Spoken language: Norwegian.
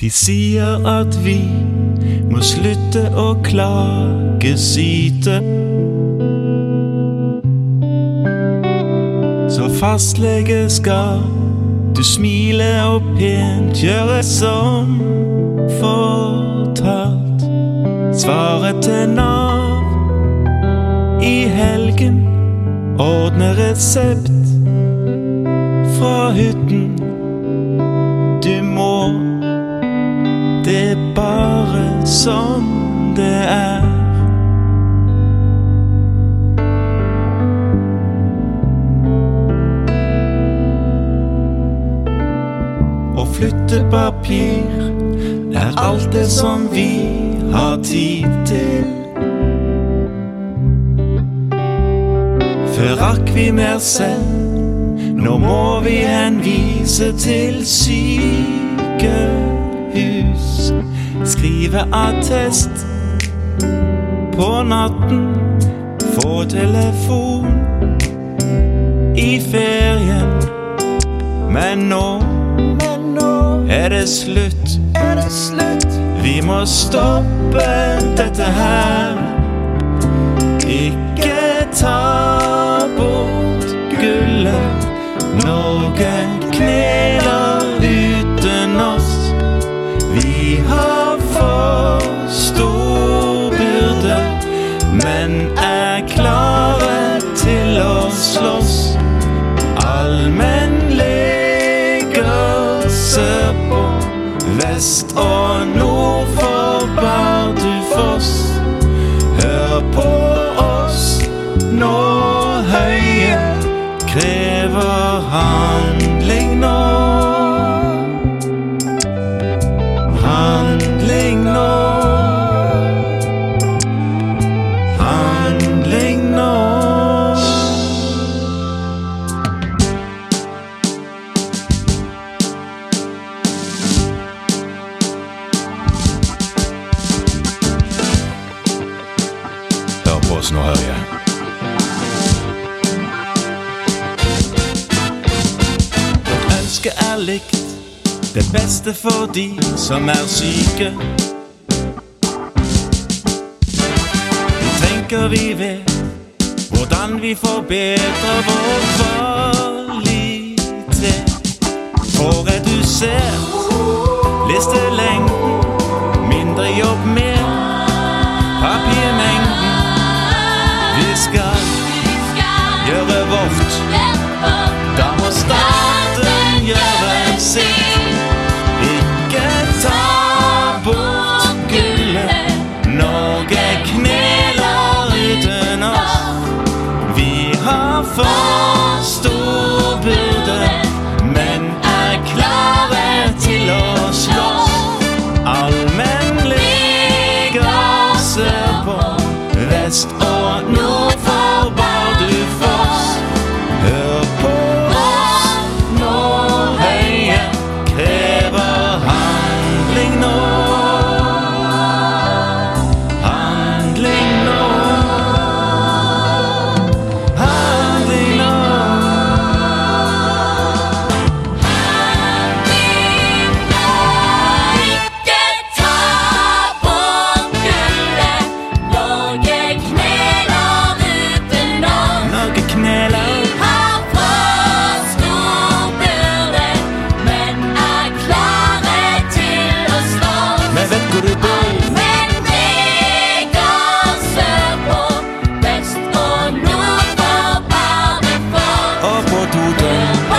De sier at vi må slutte å klagesyte. Så fastlege skal du smile og pent gjøre som fortalt. Svaret til Nav i helgen ordne resept fra hytten. Det er bare sånn det er. Å flytte papir er alt det som vi har tid til. Før rakk vi mer selv, nå må vi henvise til sykehus. Skrive attest på natten, få telefon i ferien. Men nå, men nå er det slutt, er det slutt. Vi må stoppe er klare til å slåss. Allmennleger sør på vest og nord for Bardufoss. Hør på oss nå, Høie krever handling Hør hører jeg nå, Høie. Ønske er likt, det beste for de som er syke. Vi tenker vi vet hvordan vi forbedrer vår kvalitet. phone. totu ta